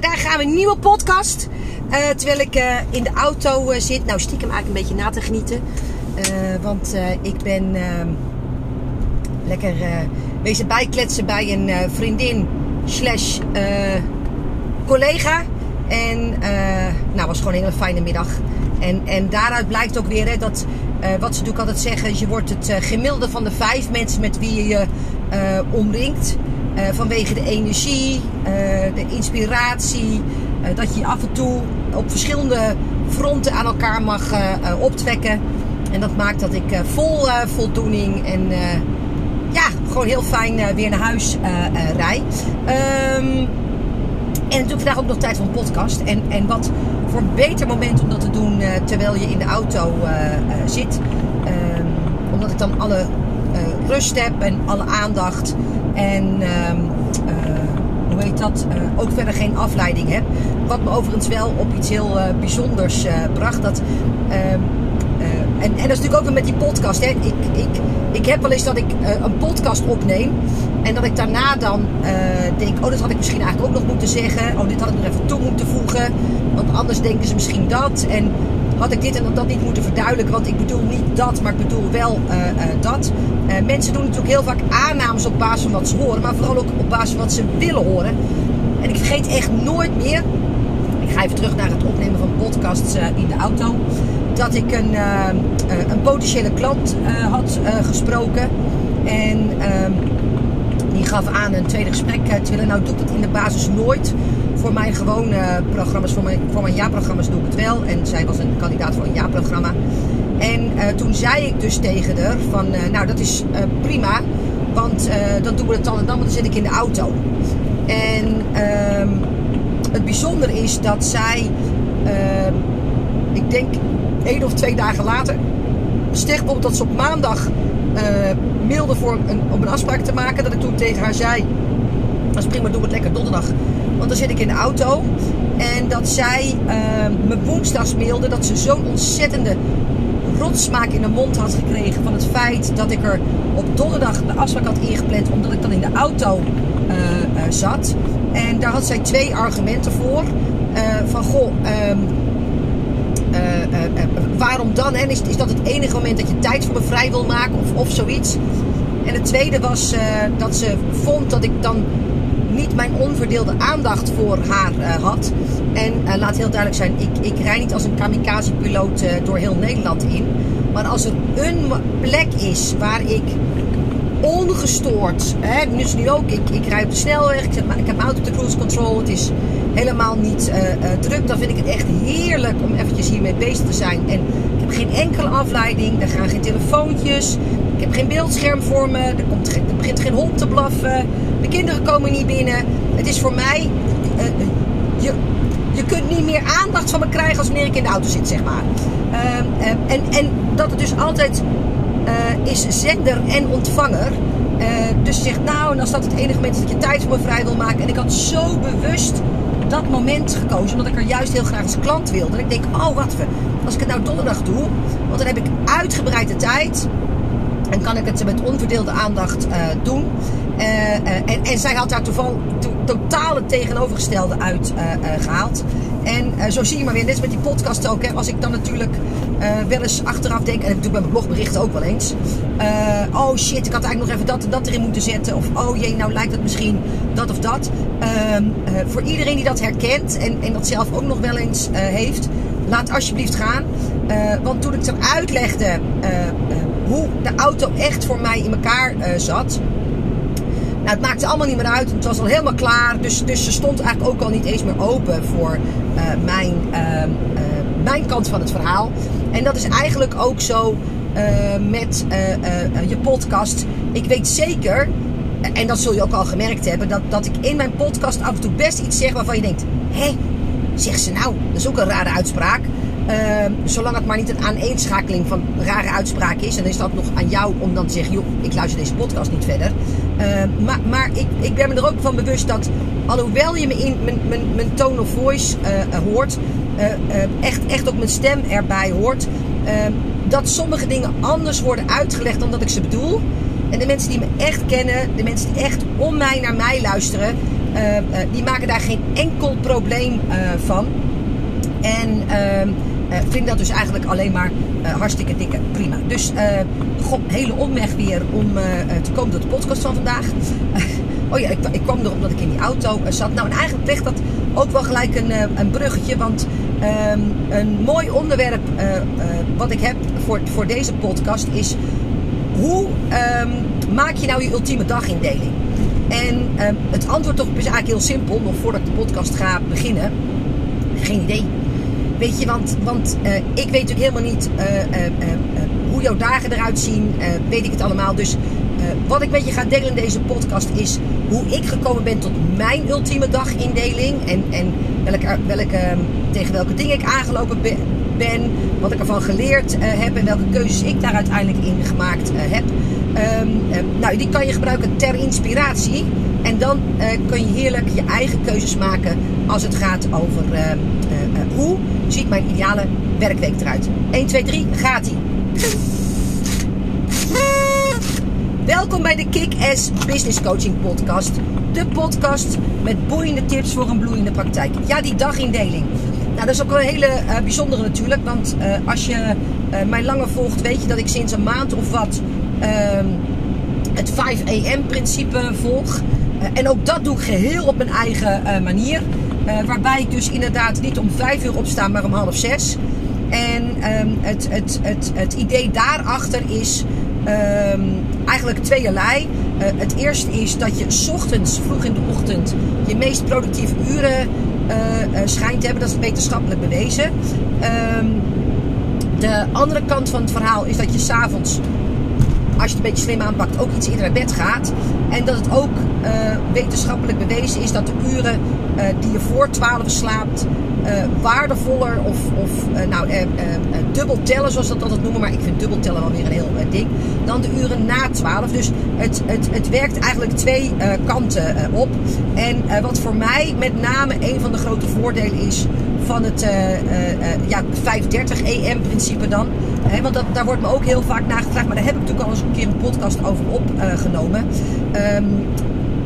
Daar gaan we een nieuwe podcast. Uh, terwijl ik uh, in de auto uh, zit. Nou, stiekem eigenlijk een beetje na te genieten. want ik ben ehm, lekker wezen bijkletsen bij een vriendin slash collega. En nou, was gewoon een hele fijne middag. En, en daaruit blijkt ook weer dat, wat ze natuurlijk altijd zeggen, je wordt het gemiddelde van de vijf mensen met wie je je omringt. Uh, vanwege de energie, uh, de inspiratie, uh, dat je af en toe op verschillende fronten aan elkaar mag optrekken. En dat maakt dat ik vol voldoening en ja, gewoon heel fijn weer naar huis rij. Um, en natuurlijk vandaag ook nog tijd voor een podcast. En, en wat voor een beter moment om dat te doen terwijl je in de auto zit. Um, omdat ik dan alle rust heb en alle aandacht. En uh, hoe heet dat? Uh, ook verder geen afleiding heb. Wat me overigens wel op iets heel uh, bijzonders bracht. Dat, ehm, en, en dat is natuurlijk ook weer met die podcast. Hè. Ik, ik, ik heb wel eens dat ik een podcast opneem. En dat ik daarna dan denk, oh dat had ik misschien eigenlijk ook nog moeten zeggen. Oh dit had ik nog even toe moeten voegen. Want anders denken ze misschien dat. En had ik dit en dat niet moeten verduidelijken. Want ik bedoel niet dat, maar ik bedoel wel uh, uh, dat. Uh, mensen doen natuurlijk heel vaak aannames op basis van wat ze horen. Maar vooral ook op basis van wat ze willen horen. En ik vergeet echt nooit meer. Ik ga even terug naar het opnemen van podcasts in de auto. Dat ik een, een potentiële klant had gesproken. En ehm, die gaf aan een tweede gesprek te willen. Nou doe dat in de basis nooit voor mijn gewone programma's, voor mijn, voor mijn jaarprogramma's doe ik het wel. En zij was een kandidaat voor een jaarprogramma. En uh, toen zei ik dus tegen haar van, uh, nou dat is uh, prima, want dan doen we het dan en dan, want dan zit ik in de auto. En ehm, het bijzondere is dat zij, ik denk één of twee dagen later, steg bijvoorbeeld dat ze op maandag mailde voor een, om een afspraak te maken. Dat ik toen tegen haar zei, dat is prima, doe het lekker donderdag. Want dan zit ik in de auto. En dat zij uh, me woensdags mailde dat ze zo'n ontzettende rotsmaak in de mond had gekregen. Van het feit dat ik er op donderdag de afspraak had ingepland. Omdat ik dan in de auto uh, uh, zat. En daar had zij twee argumenten voor. Uh, van goh, um, waarom dan? En is, is dat het enige moment dat je tijd voor me vrij wil maken of, of zoiets? En het tweede was dat ze vond dat ik dan niet mijn onverdeelde aandacht voor haar uh, had. En uh, laat heel duidelijk zijn, ik, ik rij niet als een kamikaze-piloot uh, door heel Nederland in. Maar als er een plek is waar ik ongestoord, hè, nu is nu ook, ik, ik rij op de snelweg, ik, zet, ik heb mijn auto op de cruise control, het is helemaal niet druk. Dan vind ik het echt heerlijk om eventjes hiermee bezig te zijn. En ik heb geen enkele afleiding, er gaan geen telefoontjes, ik heb geen beeldscherm voor me, er, komt, er begint geen hond te blaffen. De kinderen komen niet binnen. Het is voor mij. Uh, je, je kunt niet meer aandacht van me krijgen als wanneer ik in de auto zit, zeg maar. Uh, en, en dat het dus altijd is zender en ontvanger. dus je zegt, nou, en als dat het enige moment dat je tijd voor me vrij wil maken. En ik had zo bewust dat moment gekozen, omdat ik er juist heel graag als klant wilde. En ik denk, oh, wat we, als ik het nou donderdag doe, want dan heb ik uitgebreide tijd. En kan ik het met onverdeelde aandacht doen. Uh, en, en, zij had daar toevallig to, totaal het tegenovergestelde uit gehaald. En zo zie je maar weer, net met die podcast ook. Hè, als ik dan natuurlijk wel eens achteraf denk, en ik doe bij mijn blogberichten ook wel eens. oh shit, ik had eigenlijk nog even dat en dat erin moeten zetten. Of oh jee, nou lijkt het misschien dat of dat. Ehm, voor iedereen die dat herkent en, dat zelf ook nog wel eens heeft, laat alsjeblieft gaan. want toen ik het uitlegde hoe de auto echt voor mij in elkaar zat. Het maakte allemaal niet meer uit. Het was al helemaal klaar. Dus, dus ze stond eigenlijk ook al niet eens meer open voor uh, mijn, uh, mijn kant van het verhaal. En dat is eigenlijk ook zo met je podcast. Ik weet zeker, en dat zul je ook al gemerkt hebben, dat, dat ik in mijn podcast af en toe best iets zeg waarvan je denkt: hé, zegt ze nou? Dat is ook een rare uitspraak. Uh, zolang het maar niet een aaneenschakeling van rare uitspraken is. En dan is dat nog aan jou om dan te zeggen: joh, ik luister deze podcast niet verder. Uh, maar maar ik, ik ben me er ook van bewust dat, alhoewel je mijn, mijn, mijn tone of voice uh, hoort, eh, echt, echt ook mijn stem erbij hoort, ehm, dat sommige dingen anders worden uitgelegd dan dat ik ze bedoel. En de mensen die me echt kennen, de mensen die echt om mij naar mij luisteren, eh, eh, die maken daar geen enkel probleem eh, van. En eh, vinden dat dus eigenlijk alleen maar eh, hartstikke dikke prima. Dus eh god, hele omweg weer om te komen tot de podcast van vandaag. oh ja, ik, ik kwam erop dat ik in die auto zat. Nou, en eigenlijk legt dat ook wel gelijk een, een bruggetje. Want ehm, een mooi onderwerp wat ik heb voor, voor deze podcast is... Hoe ehm, maak je nou je ultieme dagindeling? En ehm, het antwoord op is eigenlijk heel simpel. Nog voordat ik de podcast ga beginnen. Geen idee. Weet je, want, want eh, ik weet natuurlijk helemaal niet eh, eh, hoe jouw dagen eruit zien. weet ik het allemaal. Dus wat ik met je ga delen in deze podcast is hoe ik gekomen ben tot mijn ultieme dagindeling. En, en welke, welke, eh, tegen welke dingen ik aangelopen be- ben. Wat ik ervan geleerd heb en welke keuzes ik daar uiteindelijk in gemaakt heb. Ehm, eh, nou, die kan je gebruiken ter inspiratie. En dan kun je heerlijk je eigen keuzes maken als het gaat over eh, eh, eh, hoe ziet mijn ideale werkweek eruit. 1, 2, 3, gaat ie. Welkom bij de Kick-Ass Business Coaching Podcast. De podcast met boeiende tips voor een bloeiende praktijk. Ja, die dagindeling. Nou, dat is ook wel een hele eh, bijzondere natuurlijk. Want eh, als je eh, mij langer volgt, weet je dat ik sinds een maand of wat ehm, het 5 am principe volg. En ook dat doe ik geheel op mijn eigen manier. Eh, waarbij ik dus inderdaad niet om 5 uur opsta, maar om half 6. En ehm, het, het, het, het idee daarachter is ehm, eigenlijk tweeërlei. Eh, het eerste is dat je ochtends, vroeg in de ochtend, je meest productieve uren eh, schijnt te hebben. Dat is wetenschappelijk bewezen. Ehm, de andere kant van het verhaal is dat je s'avonds als je het een beetje slim aanpakt, ook iets eerder naar bed gaat. En dat het ook eh, wetenschappelijk bewezen is dat de uren eh, die je voor 12 slaapt eh, waardevoller of, of nou, dubbel tellen, zoals dat altijd noemen. Maar ik vind dubbel tellen wel weer een heel ding. Dan de uren na 12. Dus het, het, het werkt eigenlijk twee kanten op. En wat voor mij met name een van de grote voordelen is van het ja, 530 EM principe dan. Hè, want dat, daar wordt me ook heel vaak naar gevraagd. Maar daar heb ik natuurlijk al eens een keer een podcast over opgenomen. Ehm,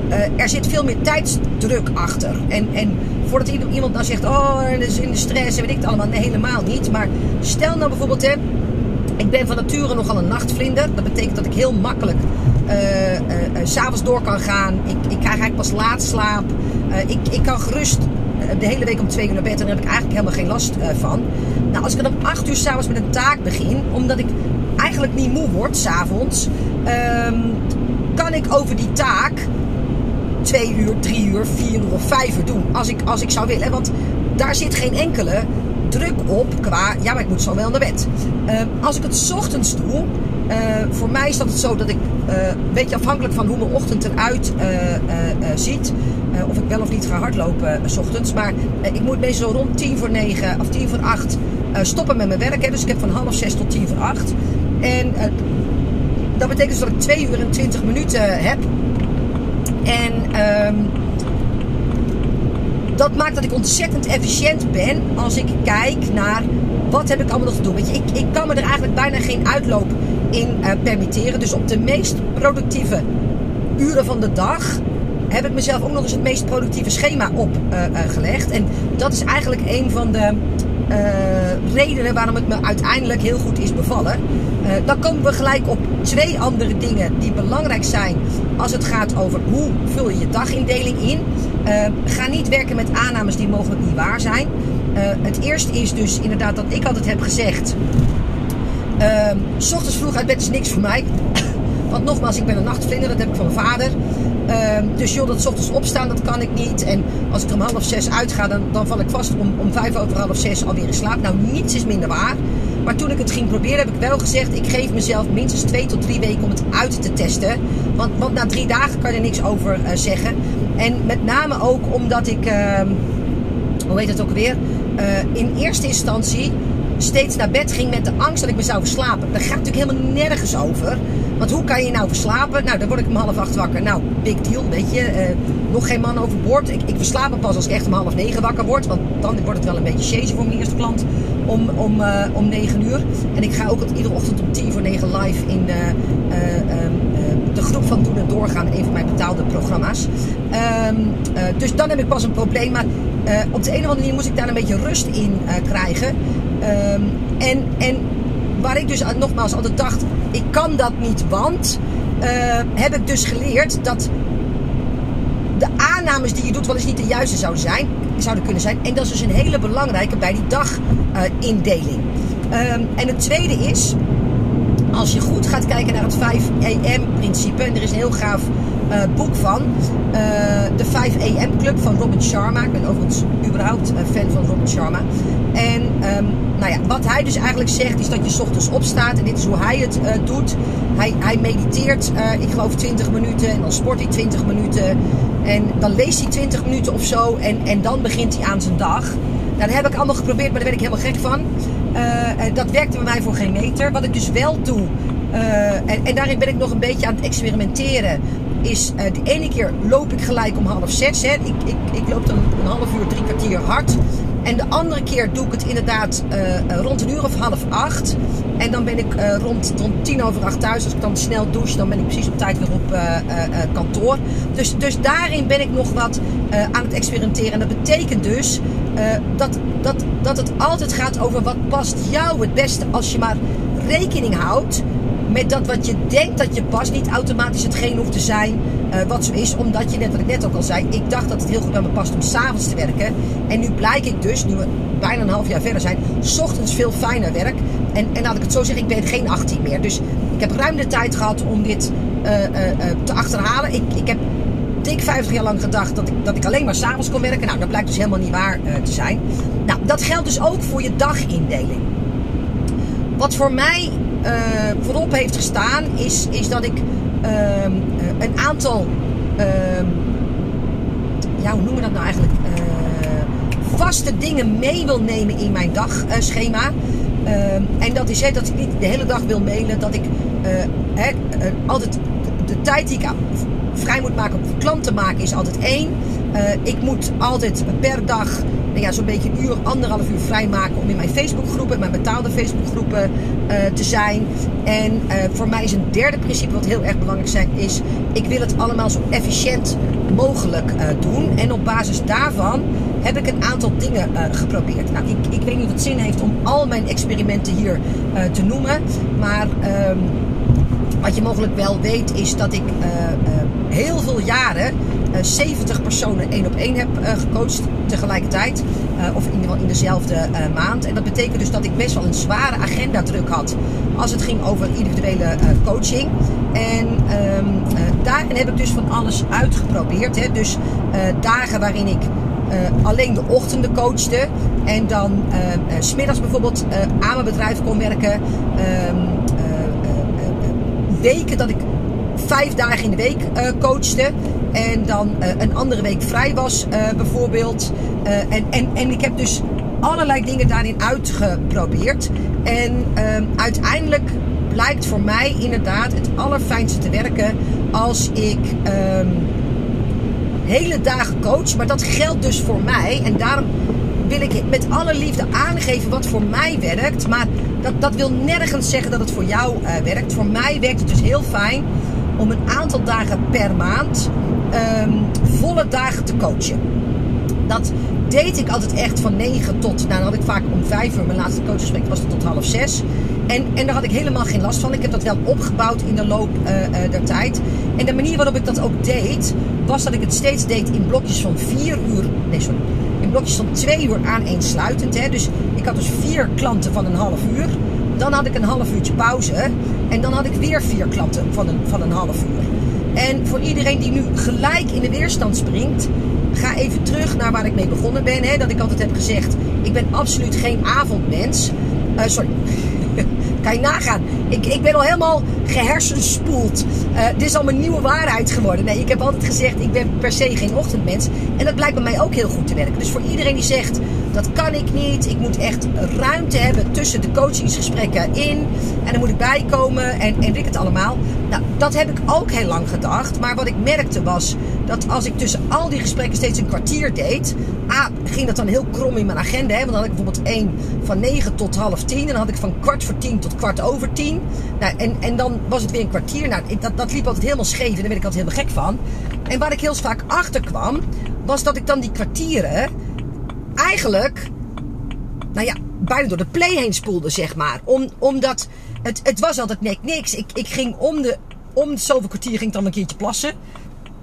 eh, er zit veel meer tijdsdruk achter. En, en voordat iemand nou zegt, oh, dat is in de stress en weet ik het allemaal. Helemaal niet. Maar stel nou bijvoorbeeld, hè, ik ben van nature nogal een nachtvlinder. Dat betekent dat ik heel makkelijk eh, eh, s'avonds door kan gaan. Ik, ik krijg eigenlijk pas laat slaap. Ik, ik kan gerust de hele week om twee uur naar bed. En daar heb ik eigenlijk helemaal geen last van. Nou, als ik dan om acht uur s'avonds met een taak begin. Omdat ik eigenlijk niet moe word s'avonds. ehm kan ik over die taak twee uur, drie uur, vier uur of vijf uur doen. Als ik, als ik zou willen. Want daar zit geen enkele druk op qua, ja, maar ik moet zo wel naar bed. Eh, als ik het ochtends doe, eh, voor mij is dat het zo dat ik, eh, een beetje afhankelijk van hoe mijn ochtend eruit eh, ziet, of ik wel of niet ga hardlopen 's ochtends. Maar ik moet meestal rond tien voor negen of tien voor acht stoppen met mijn werk. Hè. Dus ik heb van half zes tot tien voor acht. En dat betekent dus dat ik 2 uur en 20 minuten heb. En ehm, dat maakt dat ik ontzettend efficiënt ben als ik kijk naar wat heb ik allemaal nog te doen. Weet ik, ik kan me er eigenlijk bijna geen uitloop in eh, permitteren. Dus op de meest productieve uren van de dag heb ik mezelf ook nog eens het meest productieve schema opgelegd. en dat is eigenlijk een van de eh, redenen waarom het me uiteindelijk heel goed is bevallen. Eh, dan komen we gelijk op twee andere dingen die belangrijk zijn als het gaat over hoe vul je je dagindeling in. Eh, ga niet werken met aannames die mogelijk niet waar zijn. Eh, het eerste is dus inderdaad dat ik altijd heb gezegd. Ehm, s ochtends vroeg uit bed is niks voor mij. Want nogmaals, ik ben een nachtvlinder, dat heb ik van mijn vader. Ehm, dus joh, dat ochtends opstaan, dat kan ik niet. En als ik om half zes uitga, dan, dan val ik vast om, om vijf over half zes alweer in slaap. Nou, niets is minder waar. Maar toen ik het ging proberen, heb ik wel gezegd... ik geef mezelf minstens twee tot drie weken om het uit te testen. Want, want na drie dagen kan je er niks over eh, zeggen. En met name ook omdat ik... ehm, hoe heet het ook weer? Eh, in eerste instantie steeds naar bed ging met de angst dat ik me zou verslapen. Daar gaat natuurlijk helemaal nergens over. Want hoe kan je nou verslapen? Nou, dan word ik om half acht wakker. Nou, big deal, weet je. Uh, nog geen man overboord. Ik, ik verslaap me pas als ik echt om half negen wakker word. Want dan wordt het wel een beetje chasen voor mijn eerste klant om, om, uh, om negen uur. En ik ga ook iedere ochtend om tien voor negen live in uh, um, de groep van Doen en Doorgaan. Een van mijn betaalde programma's. Um, dus dan heb ik pas een probleem. Maar op de een of andere manier moest ik daar een beetje rust in krijgen. Um, en, en waar ik dus nogmaals altijd dacht, ik kan dat niet, want uh, heb ik dus geleerd dat de aannames die je doet wel eens niet de juiste zouden, zijn, zouden kunnen zijn. En dat is dus een hele belangrijke bij die dagindeling. Uh, um, en het tweede is, als je goed gaat kijken naar het 5 AM-principe, en er is een heel gaaf uh, boek van, uh, de 5 AM-club van Robin Sharma. Ik ben overigens überhaupt fan van Robin Sharma. En um, nou ja, wat hij dus eigenlijk zegt is dat je s ochtends opstaat. En dit is hoe hij het doet. Hij, hij mediteert, ik geloof 20 minuten. En dan sport hij 20 minuten. En dan leest hij 20 minuten of zo. En, en dan begint hij aan zijn dag. Nou, dat heb ik allemaal geprobeerd, maar daar ben ik helemaal gek van. Dat werkte bij mij voor geen meter. Wat ik dus wel doe. En, en, daarin ben ik nog een beetje aan het experimenteren. Is de ene keer loop ik gelijk om half zes. Hè. Ik, ik, ik loop dan een half uur, drie kwartier hard. En de andere keer doe ik het inderdaad uh, rond een uur of half acht. En dan ben ik rond, rond tien over acht thuis. Als ik dan snel douche, dan ben ik precies op tijd weer op kantoor. Dus, dus daarin ben ik nog wat aan het experimenteren. En dat betekent dus dat, dat, dat het altijd gaat over wat past jou het beste. Als je maar rekening houdt met dat wat je denkt dat je past, niet automatisch hetgeen hoeft te zijn uh, wat zo is. Omdat je net, wat ik net ook al zei, ik dacht dat het heel goed bij me past om s'avonds te werken. En nu blijk ik dus, nu we bijna een half jaar verder zijn, s ochtends veel fijner werk. En, en laat ik het zo zeggen, ik ben geen 18 meer. Dus ik heb ruim de tijd gehad om dit uh, uh, te achterhalen. Ik, ik heb dik 50 jaar lang gedacht dat ik, dat ik alleen maar s'avonds kon werken. Nou, dat blijkt dus helemaal niet waar te zijn. Nou, dat geldt dus ook voor je dagindeling. Wat voor mij voorop heeft gestaan, is, is dat ik uh, een aantal, uh, ja, hoe noemen we dat nou eigenlijk? Uh, vaste dingen mee wil nemen in mijn dagschema. Ehm, en dat is hè, dat ik niet de hele dag wil mailen, dat ik hè, altijd de, tijd die ik vrij moet maken om klanten maken is altijd één. Ik moet altijd per dag nou ja, zo'n beetje een uur, anderhalf uur vrijmaken om in mijn Facebookgroepen, mijn betaalde Facebookgroepen uh, te zijn. En uh, voor mij is een derde principe wat heel erg belangrijk is, ik wil het allemaal zo efficiënt mogelijk doen. En op basis daarvan heb ik een aantal dingen geprobeerd. Nou, ik, ik weet niet of het zin heeft om al mijn experimenten hier te noemen, maar um, wat je mogelijk wel weet is dat ik heel veel jaren 70 personen één op één heb gecoacht tegelijkertijd. Uh, of in ieder geval in dezelfde uh, maand. En dat betekent dus dat ik best wel een zware agenda druk had. Als het ging over individuele uh, coaching. En um, daarin heb ik dus van alles uitgeprobeerd. Hè. Dus dagen waarin ik alleen de ochtenden coachte. En dan smiddags bijvoorbeeld aan mijn bedrijf kon werken. Um, weken dat ik vijf dagen in de week coachte. En dan uh, een andere week vrij was, uh, bijvoorbeeld. En, en, en ik heb dus allerlei dingen daarin uitgeprobeerd. En uiteindelijk blijkt voor mij inderdaad het allerfijnste te werken als ik um, hele dagen coach. Maar dat geldt dus voor mij. En daarom wil ik met alle liefde aangeven wat voor mij werkt. Maar dat, dat wil nergens zeggen dat het voor jou werkt. Voor mij werkt het dus heel fijn om een aantal dagen per maand um, volle dagen te coachen. Dat deed ik altijd echt van 9 tot, nou dan had ik vaak om 5 uur, mijn laatste coachgesprek was tot half 6. En, en daar had ik helemaal geen last van. Ik heb dat wel opgebouwd in de loop uh, uh, der tijd. En de manier waarop ik dat ook deed, was dat ik het steeds deed in blokjes van 4 uur, nee sorry, in blokjes van 2 uur aaneensluitend. Hè. Dus ik had dus vier klanten van een half uur. Dan had ik een half uurtje pauze. En dan had ik weer vier klanten van een, van een half uur. En voor iedereen die nu gelijk in de weerstand springt, ga even terug naar waar ik mee begonnen ben. Hè? Dat ik altijd heb gezegd, ik ben absoluut geen avondmens. Uh, sorry, Kan je nagaan. Ik, ik ben al helemaal gehersenspoeld. Uh, dit is al mijn nieuwe waarheid geworden. Nee, ik heb altijd gezegd, ik ben per se geen ochtendmens. En dat blijkt bij mij ook heel goed te werken. Dus voor iedereen die zegt, dat kan ik niet. Ik moet echt ruimte hebben tussen de coachingsgesprekken in. En dan moet ik bijkomen en, en ik het allemaal. Nou, dat heb ik ook heel lang gedacht. Maar wat ik merkte was dat als ik tussen al die gesprekken steeds een kwartier deed. A, ging dat dan heel krom in mijn agenda. Hè? Want dan had ik bijvoorbeeld één van 9 tot half tien. En dan had ik van kwart voor tien tot kwart over tien. Nou, en, en dan was het weer een kwartier. Nou, dat, dat liep altijd helemaal scheef. En daar werd ik altijd helemaal gek van. En waar ik heel vaak achter kwam, was dat ik dan die kwartieren eigenlijk, nou ja, bijna door de play heen spoelde, zeg maar. Om, omdat het, het was altijd net niks. Ik, ik ging om de, om zoveel kwartier ging ik dan een keertje plassen.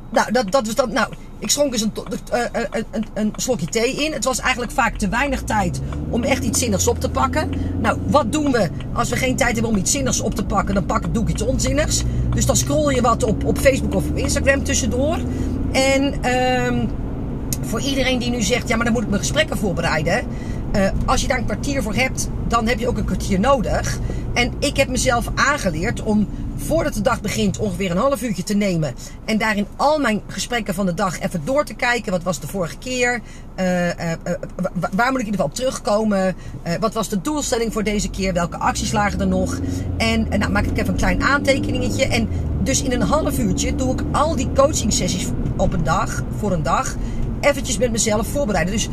Nou, dat, dat was dan, nou, ik schonk eens een, uh, een, een, een, slokje thee in. Het was eigenlijk vaak te weinig tijd om echt iets zinnigs op te pakken. Nou, wat doen we als we geen tijd hebben om iets zinnigs op te pakken? Dan pak doe ik iets onzinnigs. Dus dan scroll je wat op, op Facebook of op Instagram tussendoor. En... Uh, voor iedereen die nu zegt, ja, maar dan moet ik mijn gesprekken voorbereiden. Uh, als je daar een kwartier voor hebt, dan heb je ook een kwartier nodig. En ik heb mezelf aangeleerd om voordat de dag begint ongeveer een half uurtje te nemen. En daarin al mijn gesprekken van de dag even door te kijken. Wat was de vorige keer? Uh, uh, waar moet ik in ieder geval op terugkomen? wat was de doelstelling voor deze keer? Welke acties lagen er nog? En nou maak ik even een klein aantekeningetje. En dus in een half uurtje doe ik al die coaching sessies op een dag, voor een dag eventjes met mezelf voorbereiden. Dus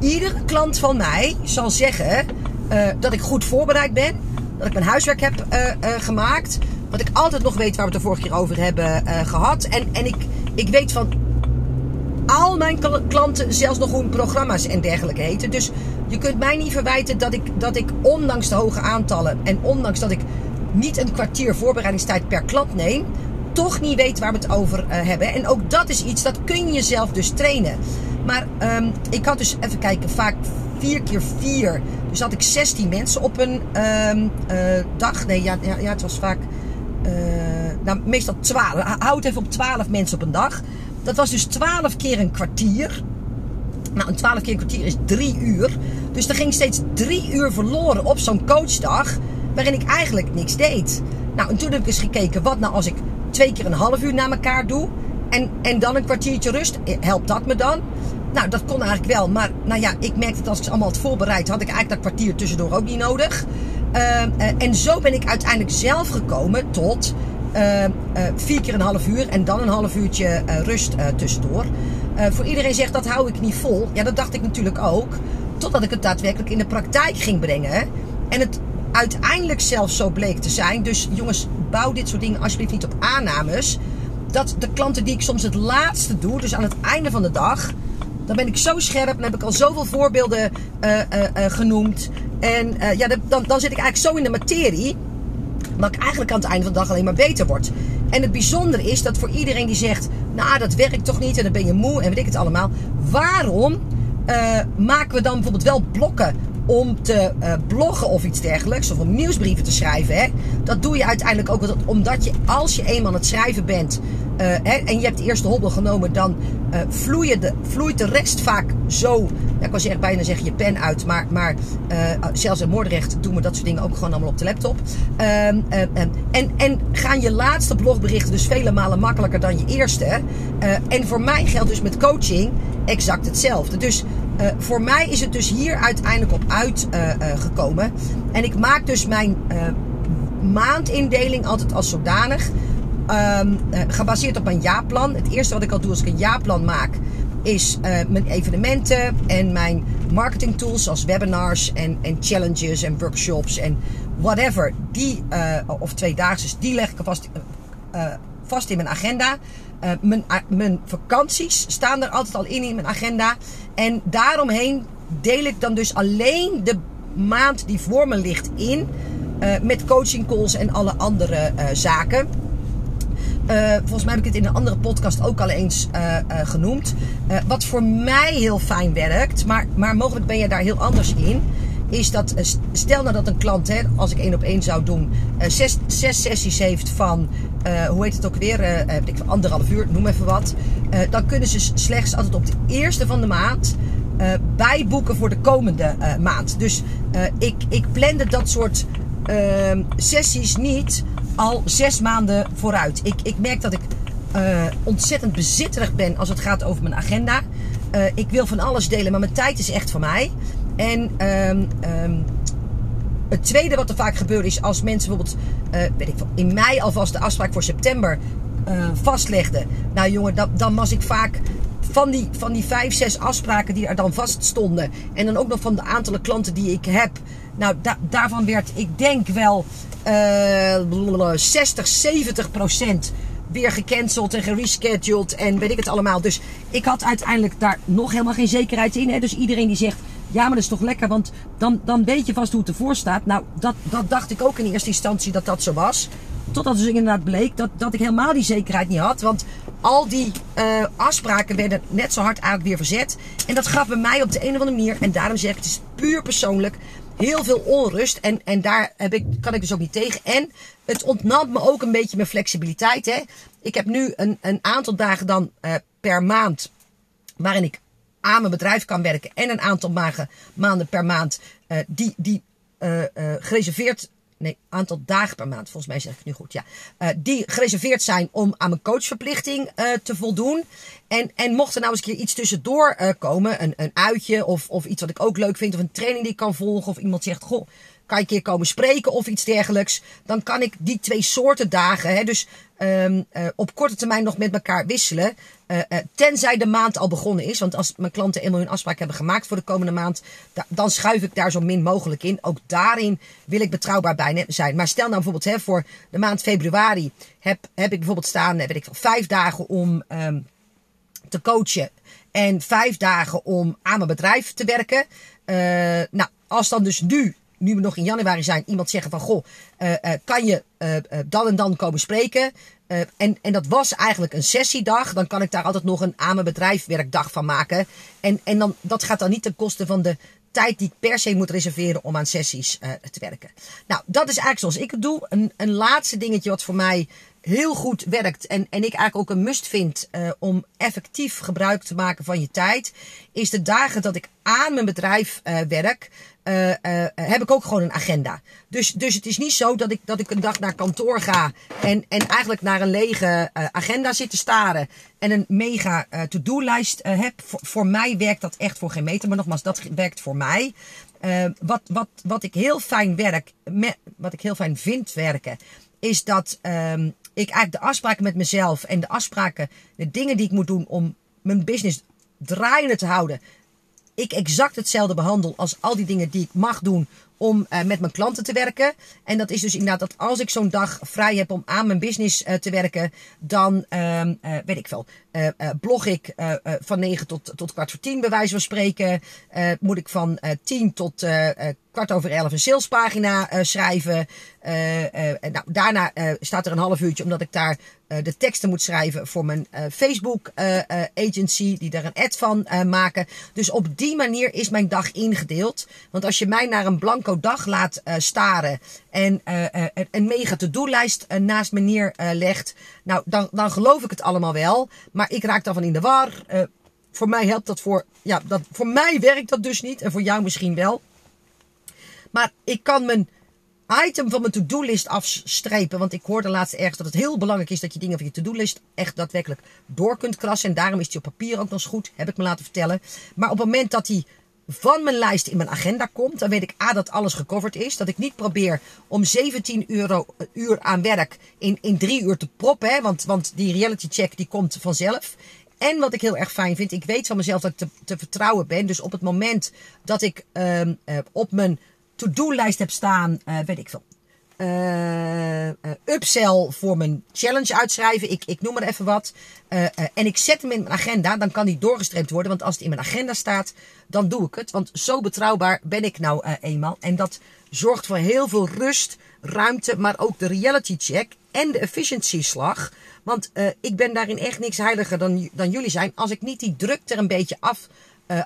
iedere klant van mij zal zeggen uh, dat ik goed voorbereid ben. Dat ik mijn huiswerk heb uh, uh, gemaakt. Dat ik altijd nog weet waar we het de vorige keer over hebben gehad. En, en ik, ik weet van al mijn klanten zelfs nog hoe programma's en dergelijke heten. Dus je kunt mij niet verwijten dat ik, dat ik ondanks de hoge aantallen en ondanks dat ik niet een kwartier voorbereidingstijd per klant neem, toch niet weet waar we het over uh, hebben. En ook dat is iets, dat kun je jezelf dus trainen. Maar um, ik had dus, even kijken, vaak 4 keer 4. Dus had ik 16 mensen op een um, uh, dag. Nee, ja, ja, het was vaak, uh, nou, meestal 12. Houd even op 12 mensen op een dag. Dat was dus 12 keer een kwartier. Nou, een 12 keer een kwartier is 3 uur. Dus er ging steeds 3 uur verloren op zo'n coachdag. Waarin ik eigenlijk niks deed. Nou, en toen heb ik eens gekeken, wat nou als ik twee keer een half uur na elkaar doe. En, en dan een kwartiertje rust. Eh, helpt dat me dan? Nou, dat kon eigenlijk wel. Maar nou ja, ik merkte dat als ik ze allemaal had voorbereid, had ik eigenlijk dat kwartier tussendoor ook niet nodig. Uh, uh, en zo ben ik uiteindelijk zelf gekomen tot vier keer een half uur en dan een half uurtje rust tussendoor. voor iedereen zegt dat hou ik niet vol. Ja, dat dacht ik natuurlijk ook. Totdat ik het daadwerkelijk in de praktijk ging brengen. En het uiteindelijk zelfs zo bleek te zijn. Dus jongens, bouw dit soort dingen alsjeblieft niet op aannames. Dat de klanten die ik soms het laatste doe, dus aan het einde van de dag, dan ben ik zo scherp en heb ik al zoveel voorbeelden uh, uh, uh, genoemd. En ja, dan, dan zit ik eigenlijk zo in de materie, dat ik eigenlijk aan het einde van de dag alleen maar beter word. En het bijzondere is dat voor iedereen die zegt, nou dat werkt toch niet en dan ben je moe en weet ik het allemaal. Waarom maken we dan bijvoorbeeld wel blokken om te uh, bloggen of iets dergelijks, of om nieuwsbrieven te schrijven. Hè? Dat doe je uiteindelijk ook omdat je, als je eenmaal aan het schrijven bent uh, hè, en je hebt de eerste hobbel genomen, dan uh, vloeit, de, vloeit de rest vaak zo. Ik wil zeggen, bijna zeggen je pen uit, maar, maar zelfs in Moordrecht doen we dat soort dingen ook gewoon allemaal op de laptop. Ehm, en, en gaan je laatste blogberichten dus vele malen makkelijker dan je eerste. en voor mij geldt dus met coaching exact hetzelfde. Dus uh, voor mij is het dus hier uiteindelijk op uitgekomen. Uh, uh, en ik maak dus mijn maandindeling altijd als zodanig. Um, gebaseerd op een jaarplan. Het eerste wat ik al doe als ik een jaarplan maak, is mijn evenementen en mijn marketing tools zoals webinars en, en challenges en workshops en whatever. Die, of tweedaagse, die leg ik vast, vast in mijn agenda. Uh, mijn, vakanties staan er altijd al in in mijn agenda. En daaromheen deel ik dan dus alleen de maand die voor me ligt in. Uh, met coaching calls en alle andere zaken. volgens mij heb ik het in een andere podcast ook al eens genoemd. wat voor mij heel fijn werkt, maar, maar mogelijk ben je daar heel anders in is dat, stel nou dat een klant, hè, als ik één op één zou doen, zes, zes sessies heeft van uh, hoe heet het ook weer, uh, ik anderhalf uur, noem even wat. Dan kunnen ze slechts altijd op de eerste van de maand bijboeken voor de komende maand. Dus ik, ik plande dat soort ehm, sessies niet al zes maanden vooruit. Ik, ik merk dat ik eh, ontzettend bezitterig ben als het gaat over mijn agenda. Eh, ik wil van alles delen, maar mijn tijd is echt van mij. En ehm, ehm, het tweede wat er vaak gebeurt is als mensen bijvoorbeeld eh, weet ik, in mei alvast de afspraak voor september vastlegden. Nou jongen, dan, was ik vaak van die, van die vijf, zes afspraken die er dan vast stonden. En dan ook nog van de aantallen klanten die ik heb. Nou, daarvan werd, ik denk wel, uh, 60, 70 procent weer gecanceld en gerescheduled en weet ik het allemaal. Dus ik had uiteindelijk daar nog helemaal geen zekerheid in. Hè? Dus iedereen die zegt, ja, maar dat is toch lekker, want dan, dan weet je vast hoe het ervoor staat. Nou, dat, dat dacht ik ook in eerste instantie dat dat zo was. Totdat dus inderdaad bleek dat, dat ik helemaal die zekerheid niet had. Want al die uh, afspraken werden net zo hard eigenlijk weer verzet. En dat gaf bij mij op de een of andere manier. En daarom zeg ik, het is puur persoonlijk. Heel veel onrust. En, en daar heb ik, kan ik dus ook niet tegen. En het ontnam me ook een beetje mijn flexibiliteit. Hè. Ik heb nu een, een aantal dagen dan uh, per maand. Waarin ik aan mijn bedrijf kan werken. En een aantal maanden, per maand. Uh, die, die gereserveerd nee, aantal dagen per maand, volgens mij zeg ik het nu goed, ja. Die gereserveerd zijn om aan mijn coachverplichting te voldoen. En, en mocht er nou eens een keer iets tussendoor komen, een, een uitje of, of iets wat ik ook leuk vind, of een training die ik kan volgen, of iemand zegt, goh, kan je een keer komen spreken of iets dergelijks. Dan kan ik die twee soorten dagen, hè, dus uh, op korte termijn nog met elkaar wisselen. Uh, uh, tenzij de maand al begonnen is. Want als mijn klanten eenmaal hun afspraak hebben gemaakt voor de komende maand, da dan schuif ik daar zo min mogelijk in. Ook daarin wil ik betrouwbaar bij zijn. Maar stel nou bijvoorbeeld hè, voor de maand februari heb, heb ik bijvoorbeeld staan, weet ik, vijf dagen om um, te coachen. En vijf dagen om aan mijn bedrijf te werken. nou, als dan dus nu nu we nog in januari zijn, iemand zeggen van goh, kan je dan en dan komen spreken? En, en dat was eigenlijk een sessiedag. Dan kan ik daar altijd nog een aan mijn bedrijf werkdag van maken. En, en dan, dat gaat dan niet ten koste van de tijd die ik per se moet reserveren om aan sessies te werken. Nou, dat is eigenlijk zoals ik het doe. Een, een laatste dingetje wat voor mij heel goed werkt en, en ik eigenlijk ook een must vind uh, om effectief gebruik te maken van je tijd, is de dagen dat ik aan mijn bedrijf uh, werk, uh, heb ik ook gewoon een agenda. Dus, dus het is niet zo dat ik, dat ik een dag naar kantoor ga en, en eigenlijk naar een lege agenda zit te staren en een mega to-do-lijst heb. Voor, voor mij werkt dat echt voor geen meter, maar nogmaals, dat werkt voor mij. wat, wat, wat ik heel fijn werk, met, wat ik heel fijn vind werken, is dat um, ik eigenlijk de afspraken met mezelf en de afspraken, de dingen die ik moet doen om mijn business draaiende te houden, ik exact hetzelfde behandel als al die dingen die ik mag doen om uh, met mijn klanten te werken. En dat is dus inderdaad dat als ik zo'n dag vrij heb om aan mijn business uh, te werken, dan uh, weet ik veel. blog ik van 9 tot, tot kwart voor 10 bij wijze van spreken. moet ik van 10 tot kwart over 11 een salespagina schrijven. nou, daarna staat er een half uurtje omdat ik daar de teksten moet schrijven voor mijn Facebook agency. Die daar een ad van maken. Dus op die manier is mijn dag ingedeeld. Want als je mij naar een blanco dag laat staren en een mega to-do-lijst naast me neerlegt, nou, dan, dan geloof ik het allemaal wel. Maar ik raak daarvan in de war. voor mij helpt dat voor, ja, dat, voor mij werkt dat dus niet en voor jou misschien wel. Maar ik kan mijn item van mijn to-do-list afstrepen. Want ik hoorde laatst ergens dat het heel belangrijk is dat je dingen van je to-do-list echt daadwerkelijk door kunt krassen. En daarom is die op papier ook nog eens goed, heb ik me laten vertellen. Maar op het moment dat die van mijn lijst in mijn agenda komt. Dan weet ik A dat alles gecoverd is. Dat ik niet probeer om 17 euro, eh, uur aan werk in, in drie uur te proppen. Hè, want, want die reality check die komt vanzelf. En wat ik heel erg fijn vind, ik weet van mezelf dat ik te, te vertrouwen ben. Dus op het moment dat ik um, uh, op mijn to-do-lijst heb staan, uh, weet ik veel, uh, upsell voor mijn challenge uitschrijven. Ik, ik noem maar even wat. En ik zet hem in mijn agenda. Dan kan die doorgestreept worden. Want als het in mijn agenda staat, dan doe ik het. Want zo betrouwbaar ben ik nou eenmaal. En dat zorgt voor heel veel rust, ruimte. Maar ook de reality check en de efficiency slag. Want ik ben daarin echt niks heiliger dan, dan jullie zijn. Als ik niet die druk er een beetje af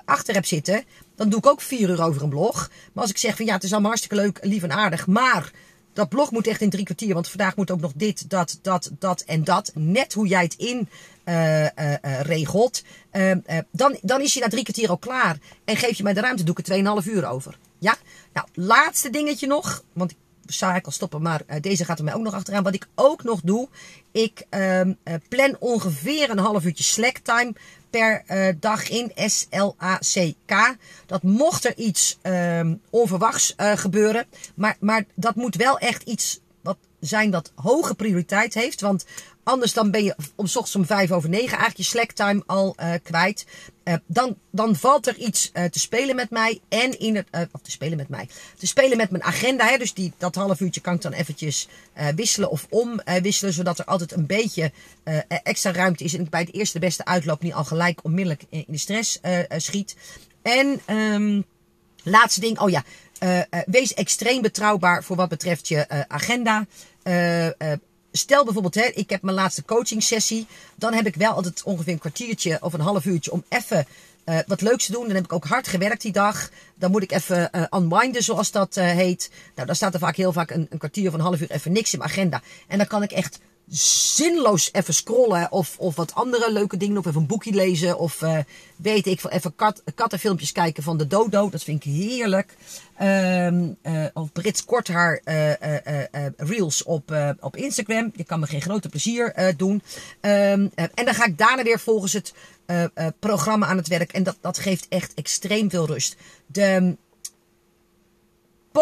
achter heb zitten. Dan doe ik ook vier uur over een blog. Maar als ik zeg van ja, het is allemaal hartstikke leuk, lief en aardig. Maar dat blog moet echt in drie kwartier. Want vandaag moet ook nog dit, dat, dat, dat en dat. Net hoe jij het in uh, uh, uh, regelt. dan, dan is je na drie kwartier al klaar. En geef je mij de ruimte, doe ik er 2,5 uur over. Ja? Nou, laatste dingetje nog. Want zou ik al stoppen, maar deze gaat er mij ook nog achteraan. Wat ik ook nog doe, ik ehm, plan ongeveer een half uurtje slack per dag in. S-L-A-C-K. Dat mocht er iets ehm, onverwachts gebeuren. Maar, maar dat moet wel echt iets wat zijn dat hoge prioriteit heeft. Want anders dan ben je om ochtends om vijf over negen eigenlijk je slacktime al uh, kwijt. Uh, dan, dan valt er iets uh, te spelen met mij. En in het, of te spelen met mij. Te spelen met mijn agenda. Hè, dus die, dat half uurtje kan ik dan eventjes wisselen of omwisselen. zodat er altijd een beetje extra ruimte is. En ik bij het eerste beste uitloop niet al gelijk onmiddellijk in de stress schiet. En um, laatste ding. Oh ja, wees extreem betrouwbaar voor wat betreft je uh, agenda. Stel bijvoorbeeld, hè, ik heb mijn laatste coaching sessie. Dan heb ik wel altijd ongeveer een kwartiertje of een half uurtje om even wat leuks te doen. Dan heb ik ook hard gewerkt die dag. Dan moet ik even uh, unwinden, zoals dat uh, heet. Nou, dan staat er vaak heel vaak een, een kwartier of een half uur even niks in mijn agenda. En dan kan ik echt zinloos even scrollen of, of wat andere leuke dingen. Of even een boekje lezen. Of uh, weet ik veel, even kat, kattenfilmpjes kijken van de Dodo. Dat vind ik heerlijk. Um, uh, of Brits Korthaar uh, reels op, op Instagram. Je kan me geen grote plezier doen. Um, en dan ga ik daarna weer volgens het programma aan het werk. En dat, dat geeft echt extreem veel rust. De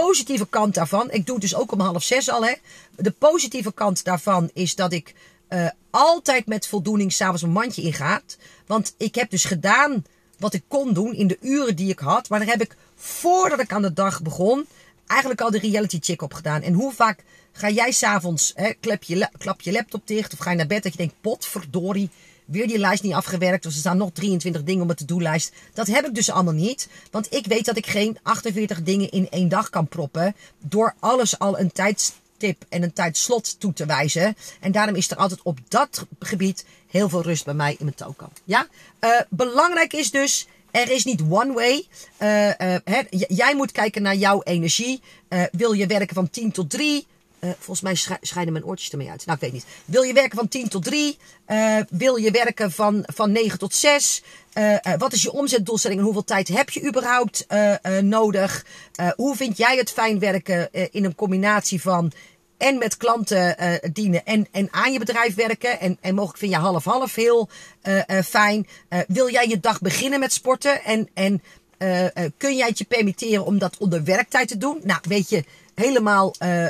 positieve kant daarvan, ik doe het dus ook om half zes al, hè. De positieve kant daarvan is dat ik uh, altijd met voldoening s'avonds een mandje ingaat. Want ik heb dus gedaan wat ik kon doen in de uren die ik had. Maar daar heb ik voordat ik aan de dag begon, eigenlijk al de reality check op gedaan. En hoe vaak ga jij s'avonds, klap je, klap je laptop dicht of ga je naar bed dat je denkt, potverdorie, Weer die lijst niet afgewerkt. Of er staan nog 23 dingen op de to-do-lijst. Dat heb ik dus allemaal niet. Want ik weet dat ik geen 48 dingen in één dag kan proppen. Door alles al een tijdstip en een tijdslot toe te wijzen. En daarom is er altijd op dat gebied heel veel rust bij mij in mijn toko. Ja? Uh, belangrijk is dus, er is niet one way. Uh, uh, jij moet kijken naar jouw energie. wil je werken van 10 tot 3? Uh, volgens mij scheiden mijn oortjes ermee uit. Nou, ik weet niet. Wil je werken van 10 tot 3? Uh, wil je werken van, van 9 tot 6? Uh, uh, wat is je omzetdoelstelling en hoeveel tijd heb je überhaupt nodig? hoe vind jij het fijn werken in een combinatie van en met klanten dienen en, en aan je bedrijf werken? En, en mogelijk vind je half-half heel fijn. wil jij je dag beginnen met sporten? En, en kun jij het je permitteren om dat onder werktijd te doen? Nou, weet je helemaal uh, uh,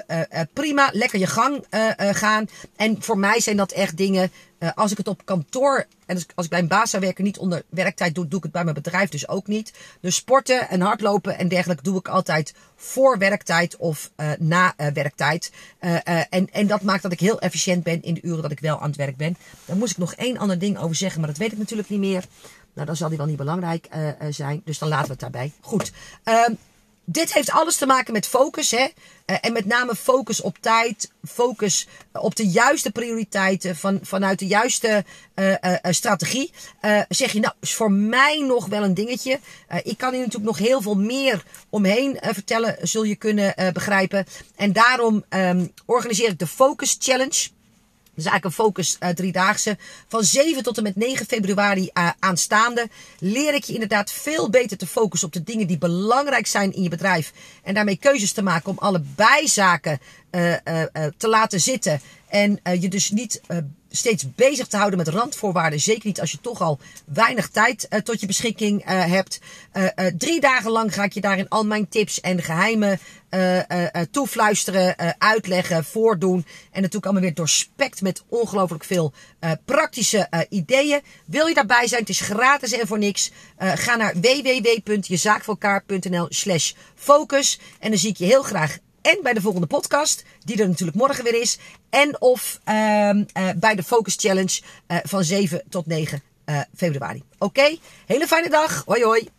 prima. Lekker je gang gaan. En voor mij zijn dat echt dingen. als ik het op kantoor. En als, ik bij een baas zou werken, niet onder werktijd doe, doe ik het bij mijn bedrijf dus ook niet. Dus sporten en hardlopen en dergelijke doe ik altijd voor werktijd of na werktijd. en, en dat maakt dat ik heel efficiënt ben in de uren dat ik wel aan het werk ben. Daar moest ik nog één ander ding over zeggen, maar dat weet ik natuurlijk niet meer. Nou, dan zal die wel niet belangrijk zijn. Dus dan laten we het daarbij. Goed. Ehm, dit heeft alles te maken met focus. Hè? Uh, en met name focus op tijd. Focus op de juiste prioriteiten. Van, vanuit de juiste uh, strategie. zeg je, nou, is voor mij nog wel een dingetje. ik kan hier natuurlijk nog heel veel meer omheen vertellen. Zul je kunnen begrijpen. En daarom um, organiseer ik de Focus Challenge. Dus eigenlijk een focus uh, driedaagse. Van 7 tot en met 9 februari uh, aanstaande leer ik je inderdaad veel beter te focussen op de dingen die belangrijk zijn in je bedrijf. En daarmee keuzes te maken om alle bijzaken uh, te laten zitten. En je dus niet steeds bezig te houden met randvoorwaarden. Zeker niet als je toch al weinig tijd uh, tot je beschikking uh, hebt. Uh, drie dagen lang ga ik je daarin al mijn tips en geheimen toefluisteren, uitleggen, voordoen. En natuurlijk allemaal weer doorspekt met ongelooflijk veel praktische ideeën. Wil je daarbij zijn? Het is gratis en voor niks. ga naar www.jezaakvoorelkaar.nl slash focus. En dan zie ik je heel graag en bij de volgende podcast, die er natuurlijk morgen weer is. En of uh, uh, bij de Focus Challenge uh, van 7 tot 9 uh, februari. Oké, hele fijne dag. Hoi hoi.